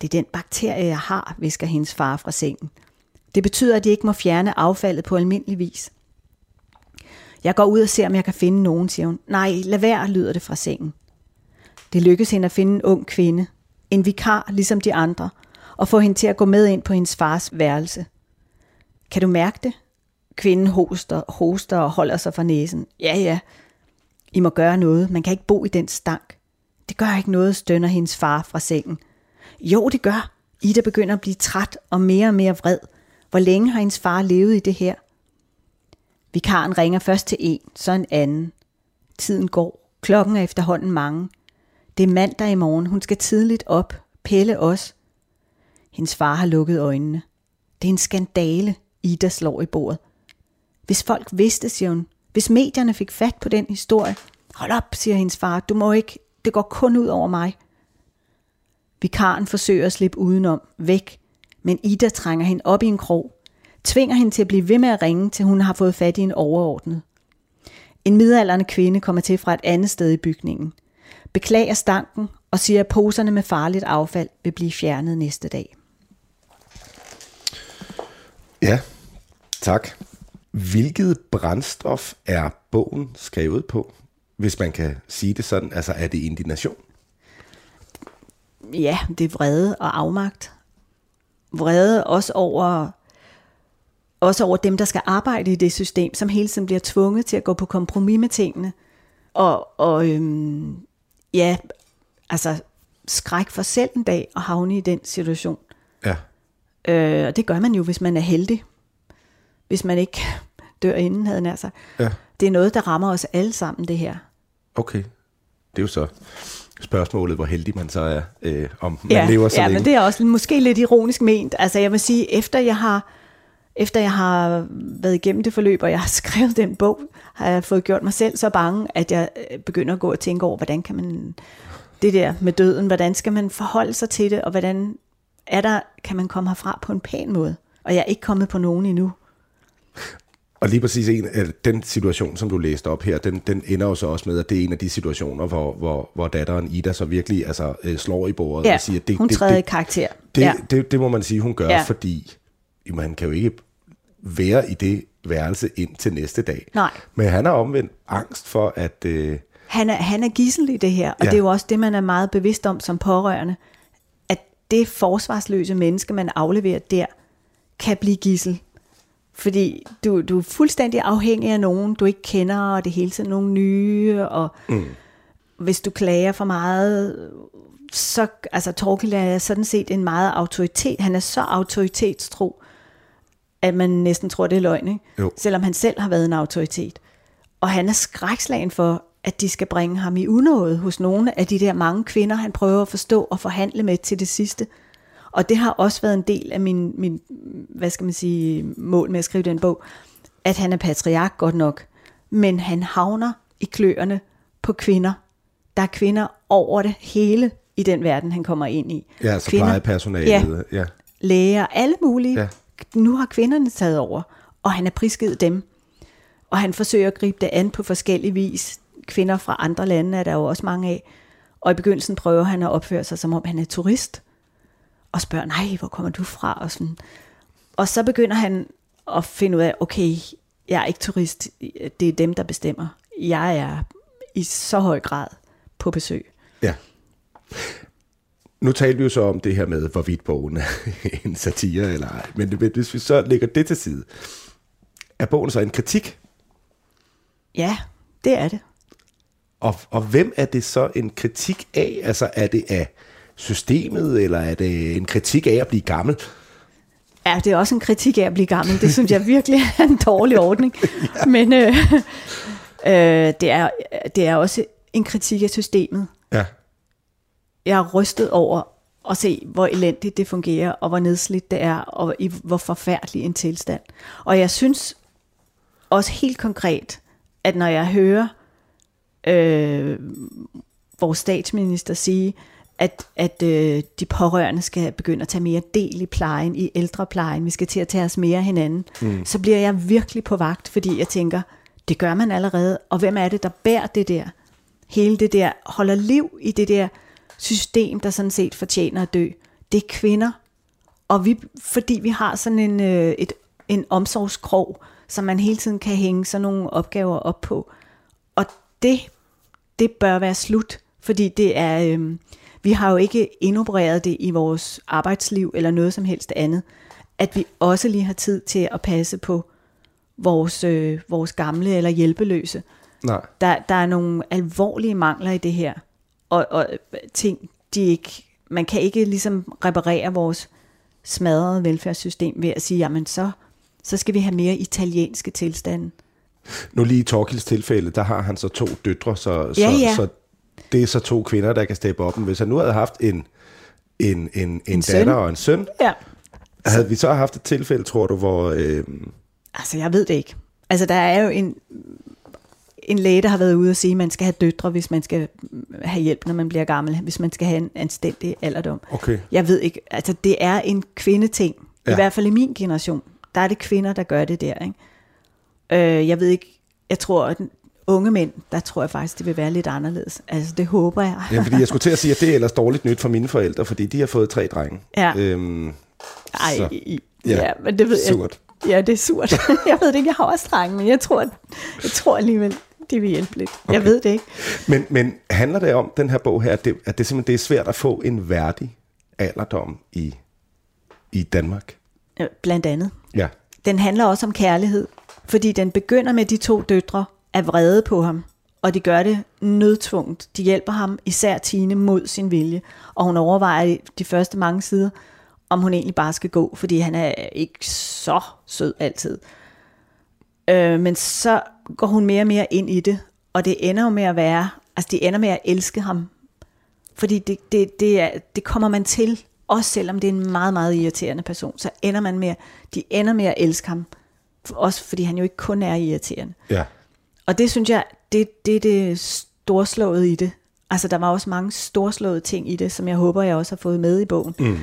Det er den bakterie, jeg har, visker hendes far fra sengen. Det betyder, at de ikke må fjerne affaldet på almindelig vis. Jeg går ud og ser, om jeg kan finde nogen, siger hun. Nej, lad være, lyder det fra sengen. Det lykkes hende at finde en ung kvinde, en vikar ligesom de andre, og få hende til at gå med ind på hendes fars værelse. Kan du mærke det? Kvinden hoster, hoster og holder sig for næsen. Ja, ja. I må gøre noget. Man kan ikke bo i den stank. Det gør ikke noget, stønner hendes far fra sengen. Jo, det gør. Ida begynder at blive træt og mere og mere vred. Hvor længe har hendes far levet i det her? Vikaren ringer først til en, så en anden. Tiden går. Klokken er efterhånden mange. Det er mandag i morgen. Hun skal tidligt op. Pelle også. Hendes far har lukket øjnene. Det er en skandale, Ida slår i bordet. Hvis folk vidste, siger hun. Hvis medierne fik fat på den historie. Hold op, siger hendes far. Du må ikke. Det går kun ud over mig. Vikaren forsøger at slippe udenom, væk, men Ida trænger hende op i en krog, tvinger hende til at blive ved med at ringe, til hun har fået fat i en overordnet. En midalderne kvinde kommer til fra et andet sted i bygningen, beklager stanken og siger, at poserne med farligt affald vil blive fjernet næste dag. Ja, tak. Hvilket brændstof er bogen skrevet på, hvis man kan sige det sådan? Altså er det indignation? Ja, det er vrede og afmagt. Vrede også over, også over dem, der skal arbejde i det system, som hele tiden bliver tvunget til at gå på kompromis med tingene. Og, og øhm, ja, altså skræk for selv en dag at havne i den situation. Ja. Øh, og det gør man jo, hvis man er heldig. Hvis man ikke dør inden, havde nær sig. Ja. Det er noget, der rammer os alle sammen, det her. Okay. Det er jo så spørgsmålet, hvor heldig man så er, øh, om man lever så ja, længe. men det er også måske lidt ironisk ment. Altså jeg vil sige, efter jeg har efter jeg har været igennem det forløb, og jeg har skrevet den bog, har jeg fået gjort mig selv så bange, at jeg øh, begynder at gå og tænke over, hvordan kan man det der med døden, hvordan skal man forholde sig til det, og hvordan er der, kan man komme herfra på en pæn måde. Og jeg er ikke kommet på nogen endnu. Og lige præcis en af den situation, som du læste op her, den, den ender jo så også med, at det er en af de situationer, hvor, hvor, hvor datteren Ida så virkelig altså, øh, slår i bordet Ja, og siger, det, hun det, træder i det, karakter. det, ja. det, det må man sige, hun gør, Ja. fordi man kan jo ikke være i det værelse ind til næste dag. Nej. Men han har omvendt angst for, at... Øh, Han er, han er gissel i det her, og ja. det er jo også det, man er meget bevidst om som pårørende, at det forsvarsløse menneske, man afleverer der, kan blive gissel. Fordi du, du er fuldstændig afhængig af nogen, du ikke kender, og det er hele tiden nogle nye, og mm. hvis du klager for meget, så, altså Torkild er sådan set en meget autoritet, han er så autoritetstro, at man næsten tror, det er løgn, ikke? Jo. selvom han selv har været en autoritet. Og han er skrækslagen for, at de skal bringe ham i unåde hos nogle af de der mange kvinder, han prøver at forstå og forhandle med til det sidste. Og det har også været en del af min, min hvad skal man sige, mål med at skrive den bog, at han er patriark godt nok, men han havner i kløerne på kvinder. Der er kvinder over det hele i den verden, han kommer ind i. ja, altså Kvinder- plejepersonalet. Ja, Ja. læger, alle mulige. Ja. Nu har kvinderne taget over, og han er prisgivet dem. Og han forsøger at gribe det an på forskellige vis. Kvinder fra andre lande er der jo også mange af. Og i begyndelsen prøver han at opføre sig, som om han er turist. Og spørger, nej, hvor kommer du fra? Og, sådan. og så begynder han at finde ud af, okay, jeg er ikke turist. Det er dem, der bestemmer. Jeg er i så høj grad på besøg. Ja. Nu talte vi jo så om det her med, hvorvidt bogen er en satire eller ej. Men hvis vi så lægger det til side, er bogen så en kritik? Ja, det er det. Og, og hvem er det så en kritik af? Altså er det af systemet, eller er det en kritik af at blive gammel? Ja, det er også en kritik af at blive gammel. Det synes jeg virkelig er en dårlig ordning. ja. Men øh, øh, det, er, det er også en kritik af systemet. Ja. Jeg er rystet over at se, hvor elendigt det fungerer, og hvor nedslidt det er, og i hvor forfærdelig en tilstand. Og jeg synes også helt konkret, at når jeg hører øh, vores statsminister sige, at, at øh, de pårørende skal begynde at tage mere del i plejen, i ældreplejen, vi skal til at tage os mere af hinanden, mm. så bliver jeg virkelig på vagt, fordi jeg tænker, det gør man allerede, og hvem er det, der bærer det der? Hele det der, holder liv i det der system, der sådan set fortjener at dø. Det er kvinder, og vi, fordi vi har sådan en, øh, et, en omsorgskrog, som man hele tiden kan hænge sådan nogle opgaver op på. Og det, det bør være slut, fordi det er, øh, vi har jo ikke indopereret det i vores arbejdsliv eller noget som helst andet, at vi også lige har tid til at passe på vores, øh, vores gamle eller hjælpeløse. Nej. Der, der er nogle alvorlige mangler i det her, og, og ting, de ikke, man kan ikke ligesom reparere vores smadrede velfærdssystem ved at sige, jamen så, så skal vi have mere italienske tilstande. Nu lige i Torkilds tilfælde, der har han så to døtre, så, så, Ja, ja. så det er så to kvinder, der kan steppe op. Men hvis han nu havde haft en, en, en, en, en søn. datter og en søn, Ja. havde vi så haft et tilfælde, tror du, hvor... Øh, Altså, jeg ved det ikke. Altså, der er jo en, en læge, der har været ude og sige, at man skal have døtre, hvis man skal have hjælp, når man bliver gammel, hvis man skal have en anstændig alderdom. Okay. Jeg ved ikke, altså det er en kvindeting. Ja. I hvert fald i min generation. Der er det kvinder, der gør det der. Ikke? Øh, jeg ved ikke, jeg tror, at unge mænd, der tror jeg faktisk, det vil være lidt anderledes. Altså, det håber jeg. ja, fordi jeg skulle til at sige, at det er ellers dårligt nyt for mine forældre, fordi de har fået tre drenge. Ja. Øhm, Ej, Så, ja, ja, men det ved surt. jeg. Ja, det er surt. jeg ved det ikke, jeg har også drenge, men jeg tror, jeg tror alligevel, det vil hjælpe lidt. Okay. Jeg ved det ikke. men, men handler det om, den her bog her, at det, at det simpelthen det er svært at få en værdig alderdom i, i Danmark? Øh, Blandt andet. Ja. Den handler også om kærlighed, fordi den begynder med de to døtre er vrede på ham, og de gør det nødtvunget. De hjælper ham, især Tine, mod sin vilje, og hun overvejer de første mange sider, om hun egentlig bare skal gå, fordi han er ikke så sød altid. Øh, men så går hun mere og mere ind i det, og det ender jo med at være, altså det ender med at elske ham. Fordi det, det, det, er, det kommer man til, også selvom det er en meget, meget irriterende person, så ender man med, de ender med at elske ham. Også fordi han jo ikke kun er irriterende. Ja. Og det synes jeg, det, det er det storslåede i det. Altså der var også mange storslåede ting i det, som jeg håber, jeg også har fået med i bogen. Mm.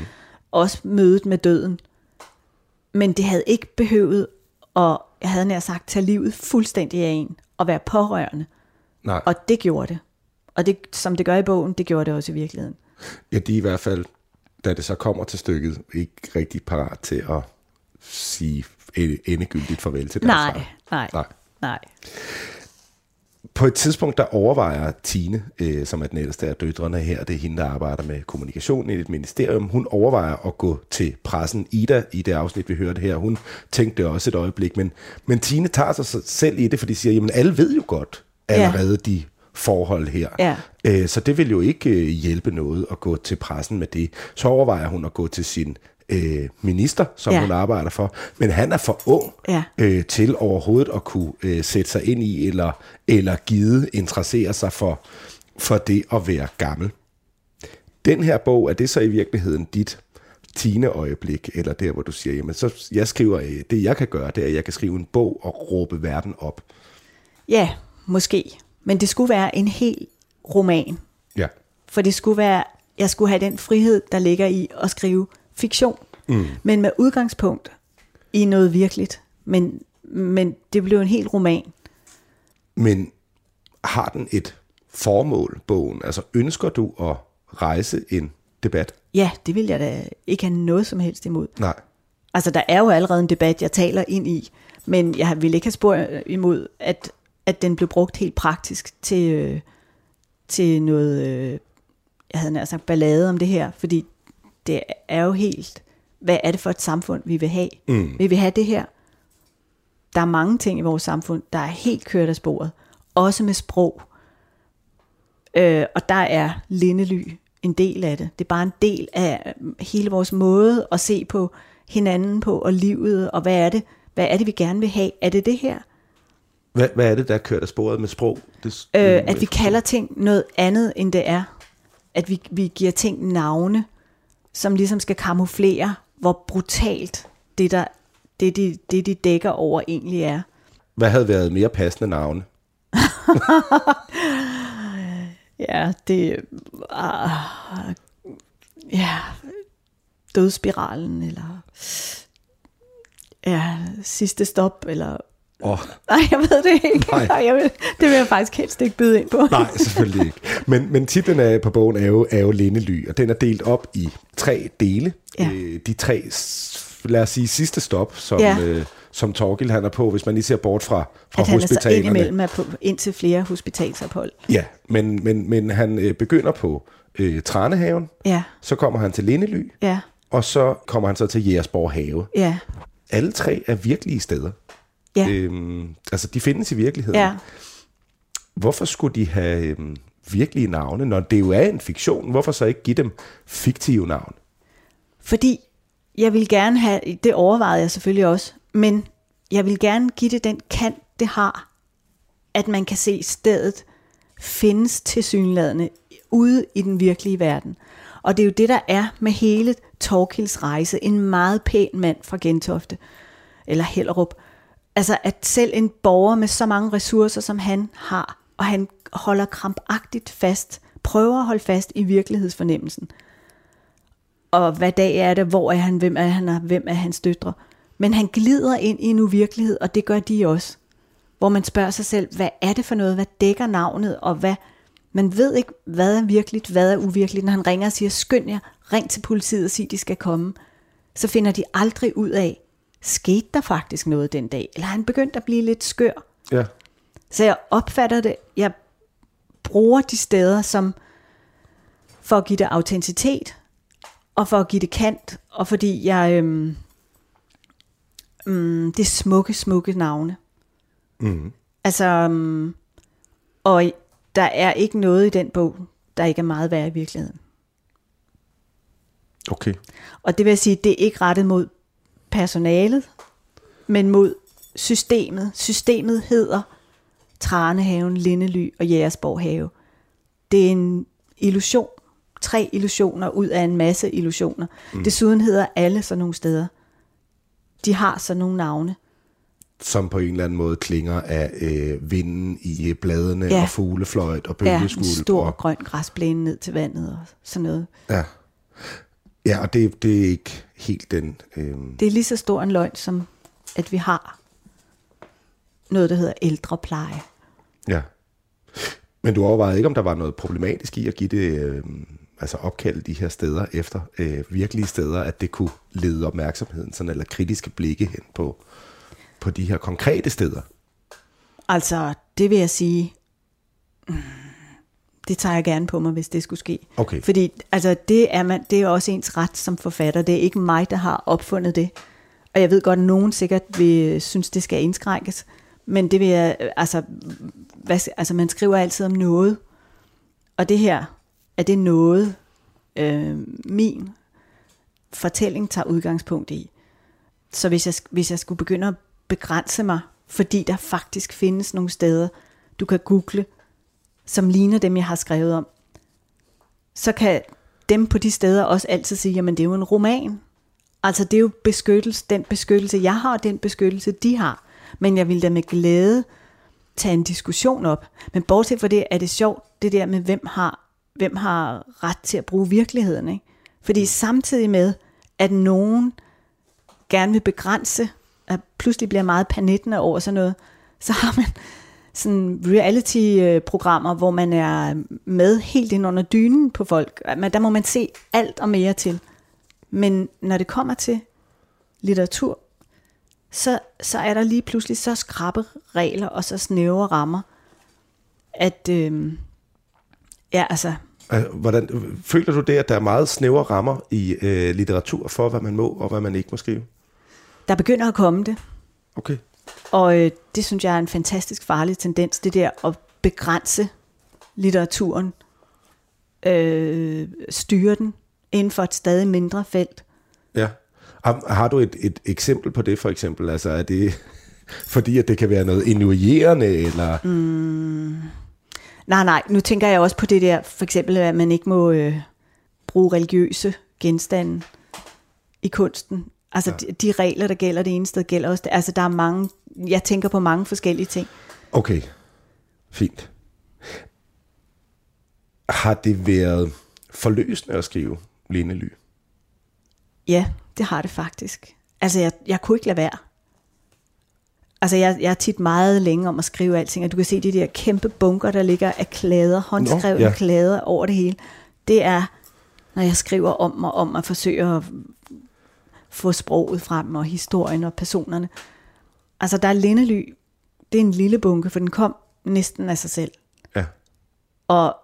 Også mødet med døden. Men det havde ikke behøvet at, jeg havde nær sagt, tage livet fuldstændig af en og være pårørende. Nej. Og det gjorde det. Og det, som det gør i bogen, det gjorde det også i virkeligheden. Ja, de er i hvert fald, da det så kommer til stykket, ikke rigtig parat til at sige endegyldigt farvel til deres Nej, far. nej, Nej. Nej. På et tidspunkt, der overvejer Tine, øh, som er den ældste af døtrene her, det er hende, der arbejder med kommunikation i et ministerium, hun overvejer at gå til pressen. Ida, i det afsnit, vi hørte her, hun tænkte også et øjeblik, men, men Tine tager sig selv i det, for de siger, jamen alle ved jo godt allerede ja. de forhold her. Ja. Øh, så det vil jo ikke øh, hjælpe noget at gå til pressen med det. Så overvejer hun at gå til sin øh, minister, som Ja. hun arbejder for, men han er for ung Ja. øh, til overhovedet at kunne øh, sætte sig ind i, eller, eller givet interessere sig for, for det at være gammel. Den her bog, er det så i virkeligheden dit tine øjeblik, eller der, hvor du siger, jamen så jeg skriver, øh, det jeg kan gøre, det er, at jeg kan skrive en bog og råbe verden op. Ja, måske. Men det skulle være en hel roman. Ja. For det skulle være, jeg skulle have den frihed, der ligger i at skrive fiktion. Mm. Men med udgangspunkt i noget virkeligt. Men, men det blev en hel roman. Men har den et formål, bogen? Altså ønsker du at rejse en debat? Ja, det vil jeg da ikke have noget som helst imod. Nej. Altså, der er jo allerede en debat, jeg taler ind i, men jeg vil ikke have spurgt imod, at, at den blev brugt helt praktisk til, øh, til noget, øh, jeg havde nær sagt ballade om det her, fordi det er jo helt, hvad er det for et samfund, vi vil have? Mm. Vil vi have det her? Der er mange ting i vores samfund, der er helt kørt af sporet, også med sprog. Øh, og der er lindely en del af det. Det er bare en del af øh, hele vores måde at se på hinanden på, og livet, og hvad er det, hvad er det vi gerne vil have? Er det det her? Hvad, hvad er det, der er kørt af sporet med sprog? Det, Øh, at vi kalder ting noget andet, end det er. At vi, vi giver ting navne, som ligesom skal kamuflere, hvor brutalt det, der, det, de, det de dækker over, egentlig er. Hvad havde været mere passende navne? Ja, det uh, ja, dødsspiralen, eller ja, sidste stop, eller Oh, nej, jeg ved det ikke. Nej. Nej. Jeg vil, det vil jeg faktisk helst ikke byde ind på. nej, selvfølgelig ikke. Men, men titlen af, på bogen er jo, er jo Lindely, og den er delt op i tre dele. Ja. Øh, de tre, lad os sige, sidste stop, som, Ja. øh, som Torgild han er på, hvis man lige ser bort fra, fra at han er så hospitalerne. indimellem er på indtil flere hospitalsophold. Ja, men, men, men han øh, begynder på øh, Tranehaven, Ja, så kommer han til Lindely, ja, og så kommer han så til Jægersborg Have. ja, Alle tre er virkelige steder. Ja, Øhm, altså, de findes i virkeligheden. ja. Hvorfor skulle de have øhm, virkelige navne, når det jo er en fiktion? Hvorfor så ikke give dem fiktive navn? Fordi jeg vil gerne have, det overvejede jeg selvfølgelig også, men jeg vil gerne give det den kant, det har, at man kan se stedet findes til synladende ude i den virkelige verden. Og det er jo det, der er med hele Torkilds rejse. En meget pæn mand fra Gentofte, eller Hellerup. Altså, at selv en borger med så mange ressourcer, som han har, og han holder krampagtigt fast, prøver at holde fast i virkelighedsfornemmelsen. Og hvad dag er det, hvor er han, hvem er han, og hvem er hans døtre. Men han glider ind i en uvirkelighed, og det gør de også. Hvor man spørger sig selv, hvad er det for noget, hvad dækker navnet, og hvad... Man ved ikke, hvad er virkeligt, hvad er uvirkeligt. Når han ringer og siger, skynd jer, ring til politiet og sig, de skal komme. Så finder de aldrig ud af, skete der faktisk noget den dag? Eller er han begyndt at blive lidt skør? Ja. Så jeg opfatter det, jeg bruger de steder som for at give det autenticitet, og for at give det kant, og fordi jeg, øhm, øhm, det er smukke, smukke navne. Mm. Altså, øhm, og der er ikke noget i den bog, der ikke er meget værd i virkeligheden. Okay. Og det vil jeg sige, det er ikke rettet mod personalet, men mod systemet. Systemet hedder Tranehaven, Lindely og Jægersborg Have. Det er en illusion. Tre illusioner ud af en masse illusioner. Mm. Desuden hedder alle sådan nogle steder. De har sådan nogle navne. Som på en eller anden måde klinger af øh, vinden i bladene Ja. og fuglefløjt og Ja, en bølgeskuld. stor og, grøn græsplæne ned til vandet og sådan noget. ja. Ja, og det, det er ikke helt den... Øh, Det er lige så stor en løgn, som at vi har noget, der hedder ældrepleje. Ja. Men du overvejede ikke, om der var noget problematisk i at give det, øh, altså opkalde de her steder efter øh, virkelige steder, at det kunne lede opmærksomheden, sådan, eller kritiske blikke hen på, på de her konkrete steder. Altså, det vil jeg sige, mm, det tager jeg gerne på mig, hvis det skulle ske. Okay. Fordi altså, det, er man, det er også ens ret som forfatter. Det er ikke mig, der har opfundet det. Og jeg ved godt, at nogen sikkert vil synes, det skal indskrænkes. Men det vil jeg, altså, hvad, altså man skriver altid om noget. Og det her, er det noget, øh, min fortælling tager udgangspunkt i. Så hvis jeg, hvis jeg skulle begynde at begrænse mig, fordi der faktisk findes nogle steder, du kan google, som ligner dem, jeg har skrevet om, så kan dem på de steder også altid sige, jamen det er jo en roman. Altså det er jo beskyttelse, den beskyttelse, jeg har, og den beskyttelse, de har. Men jeg vil da med glæde tage en diskussion op. Men bortset fra det, er det sjovt, det der med, hvem har, hvem har ret til at bruge virkeligheden. Ikke? Fordi samtidig med, at nogen gerne vil begrænse, at pludselig bliver meget panettende over sådan noget, så har man sådan reality-programmer, hvor man er med helt ind under dynen på folk. Men der må man se alt og mere til. Men når det kommer til litteratur, så, så er der lige pludselig så skrappe regler og så snævre rammer, at øh, ja, altså, Hvordan, føler du det, at der er meget snævre rammer i øh, litteratur for, hvad man må og hvad man ikke må skrive? der begynder at komme det. Okay. Og øh, det synes jeg er en fantastisk farlig tendens, det der at begrænse litteraturen, øh, styre den inden for et stadig mindre felt. Ja. Har, har du et, et eksempel på det, for eksempel? Altså, er det fordi, at det kan være noget innuierende, eller... Mm. Nej, nej, nu tænker jeg også på det der, for eksempel, at man ikke må øh, bruge religiøse genstande i kunsten. Altså ja. de, de regler, der gælder det ene sted, gælder også det. Altså der er mange, jeg tænker på mange forskellige ting. Okay, fint. Har det været forløsende at skrive Lene Ly? Ja, det har det faktisk. Altså, jeg, jeg kunne ikke lade være. Altså, jeg, jeg er tit meget længe om at skrive alting, og du kan se de der kæmpe bunker, der ligger af klæder, håndskrevne ja. ja. klæder over det hele. Det er, når jeg skriver om og om at forsøge at få sproget frem, og historien og personerne. Altså, der er Lindely, det er en lille bunke, for den kom næsten af sig selv. Ja. Og,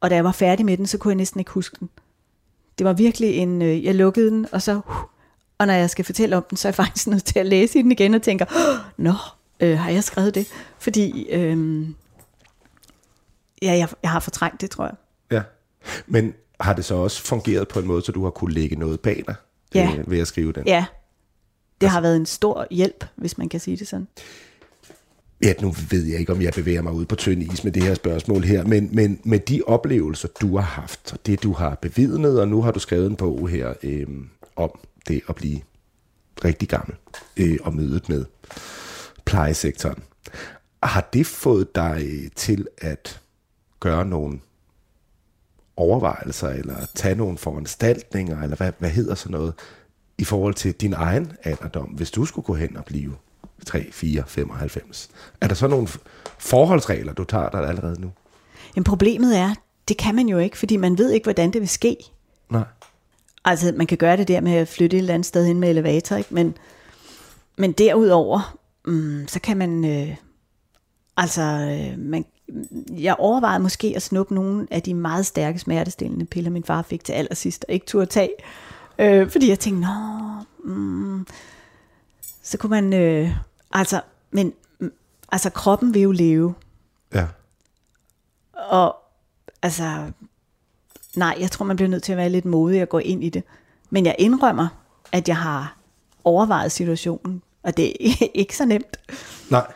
og da jeg var færdig med den, så kunne jeg næsten ikke huske den. Det var virkelig en, øh, jeg lukkede den, og så, uh, og når jeg skal fortælle om den, så er jeg faktisk nødt til at læse i den igen og tænker, oh, nå, øh, har jeg skrevet det? Fordi, øh, ja, jeg, jeg har fortrængt det, tror jeg. ja. Men har det så også fungeret på en måde, så du har kunne lægge noget bag dig Ja. øh, ved at skrive den? Ja, det har været en stor hjælp, hvis man kan sige det sådan. Ja, nu ved jeg ikke, om jeg bevæger mig ud på tynd is med det her spørgsmål her, men, men med de oplevelser, du har haft, og det du har bevidnet, og nu har du skrevet en bog her øh, om det at blive rigtig gammel øh, og mødet med plejesektoren. Har det fået dig til at gøre nogle overvejelser, eller tage nogle foranstaltninger, eller hvad, hvad hedder sådan noget, i forhold til din egen alderdom, hvis du skulle gå hen og blive 3, 4, 95? Er der så nogle forholdsregler, du tager dig allerede nu? Men problemet er, det kan man jo ikke, fordi man ved ikke, hvordan det vil ske. Nej. Altså, man kan gøre det der med at flytte et eller andet sted hen med elevator, ikke? Men, men derudover, mm, så kan man, øh, altså, øh, man, jeg overvejede måske at snuppe nogle af de meget stærke smertestillende piller, min far fik til allersidst, og ikke turde tage. Øh, fordi jeg tænkte, nå, mm, så kunne man, øh, altså, men, mm, altså, kroppen vil jo leve, Ja. og altså, nej, jeg tror, man bliver nødt til at være lidt modig og gå ind i det. Men jeg indrømmer, at jeg har overvejet situationen. Og det er ikke så nemt. Nej.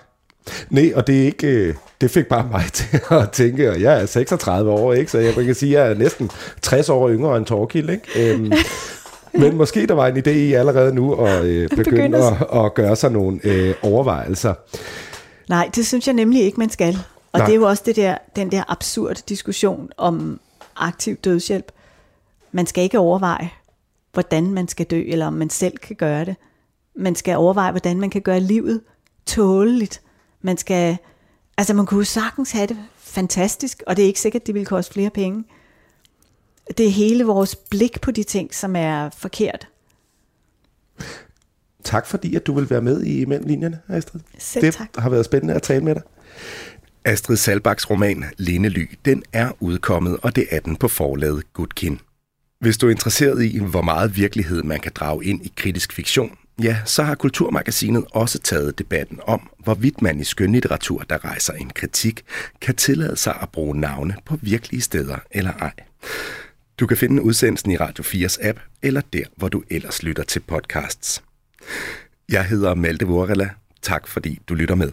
Nej, og det er ikke, øh, det fik bare mig til at tænke, og jeg er 36 år, ikke? så jeg kan sige, at jeg er næsten 60 år yngre end Torkild. Ikke? Øhm, men måske der var en idé i allerede nu at øh, begynde at, at gøre sig nogle øh, overvejelser. Nej, det synes jeg nemlig ikke, man skal. Og Nej. det er jo også det der, den der absurd diskussion om aktiv dødshjælp. Man skal ikke overveje, hvordan man skal dø, eller om man selv kan gøre det. Man skal overveje, hvordan man kan gøre livet tåleligt. Man skal, altså man kunne sagtens have det fantastisk, og det er ikke sikkert, at det vil koste flere penge. Det er hele vores blik på de ting, som er forkert. Tak fordi, at du vil være med i Mellemlinjerne, Astrid. Selv det tak. har været spændende at tale med dig. Astrid Salbaks roman Lindely, den er udkommet, og det er den på forlaget Gudkin. Hvis du er interesseret i, hvor meget virkelighed man kan drage ind i kritisk fiktion, ja, så har Kulturmagasinet også taget debatten om, hvorvidt man i skønlitteratur, der rejser en kritik, kan tillade sig at bruge navne på virkelige steder eller ej. Du kan finde udsendelsen i Radio 4's app, eller der, hvor du ellers lytter til podcasts. Jeg hedder Malte Vorela. Tak fordi du lytter med.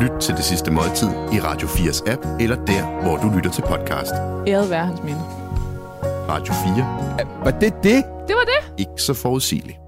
Lyt til det sidste måltid i Radio 4's app, eller der, hvor du lytter til podcast. Æret være hans minde. Radio 4. Var det det? Det var det. Ikke så forudsigeligt.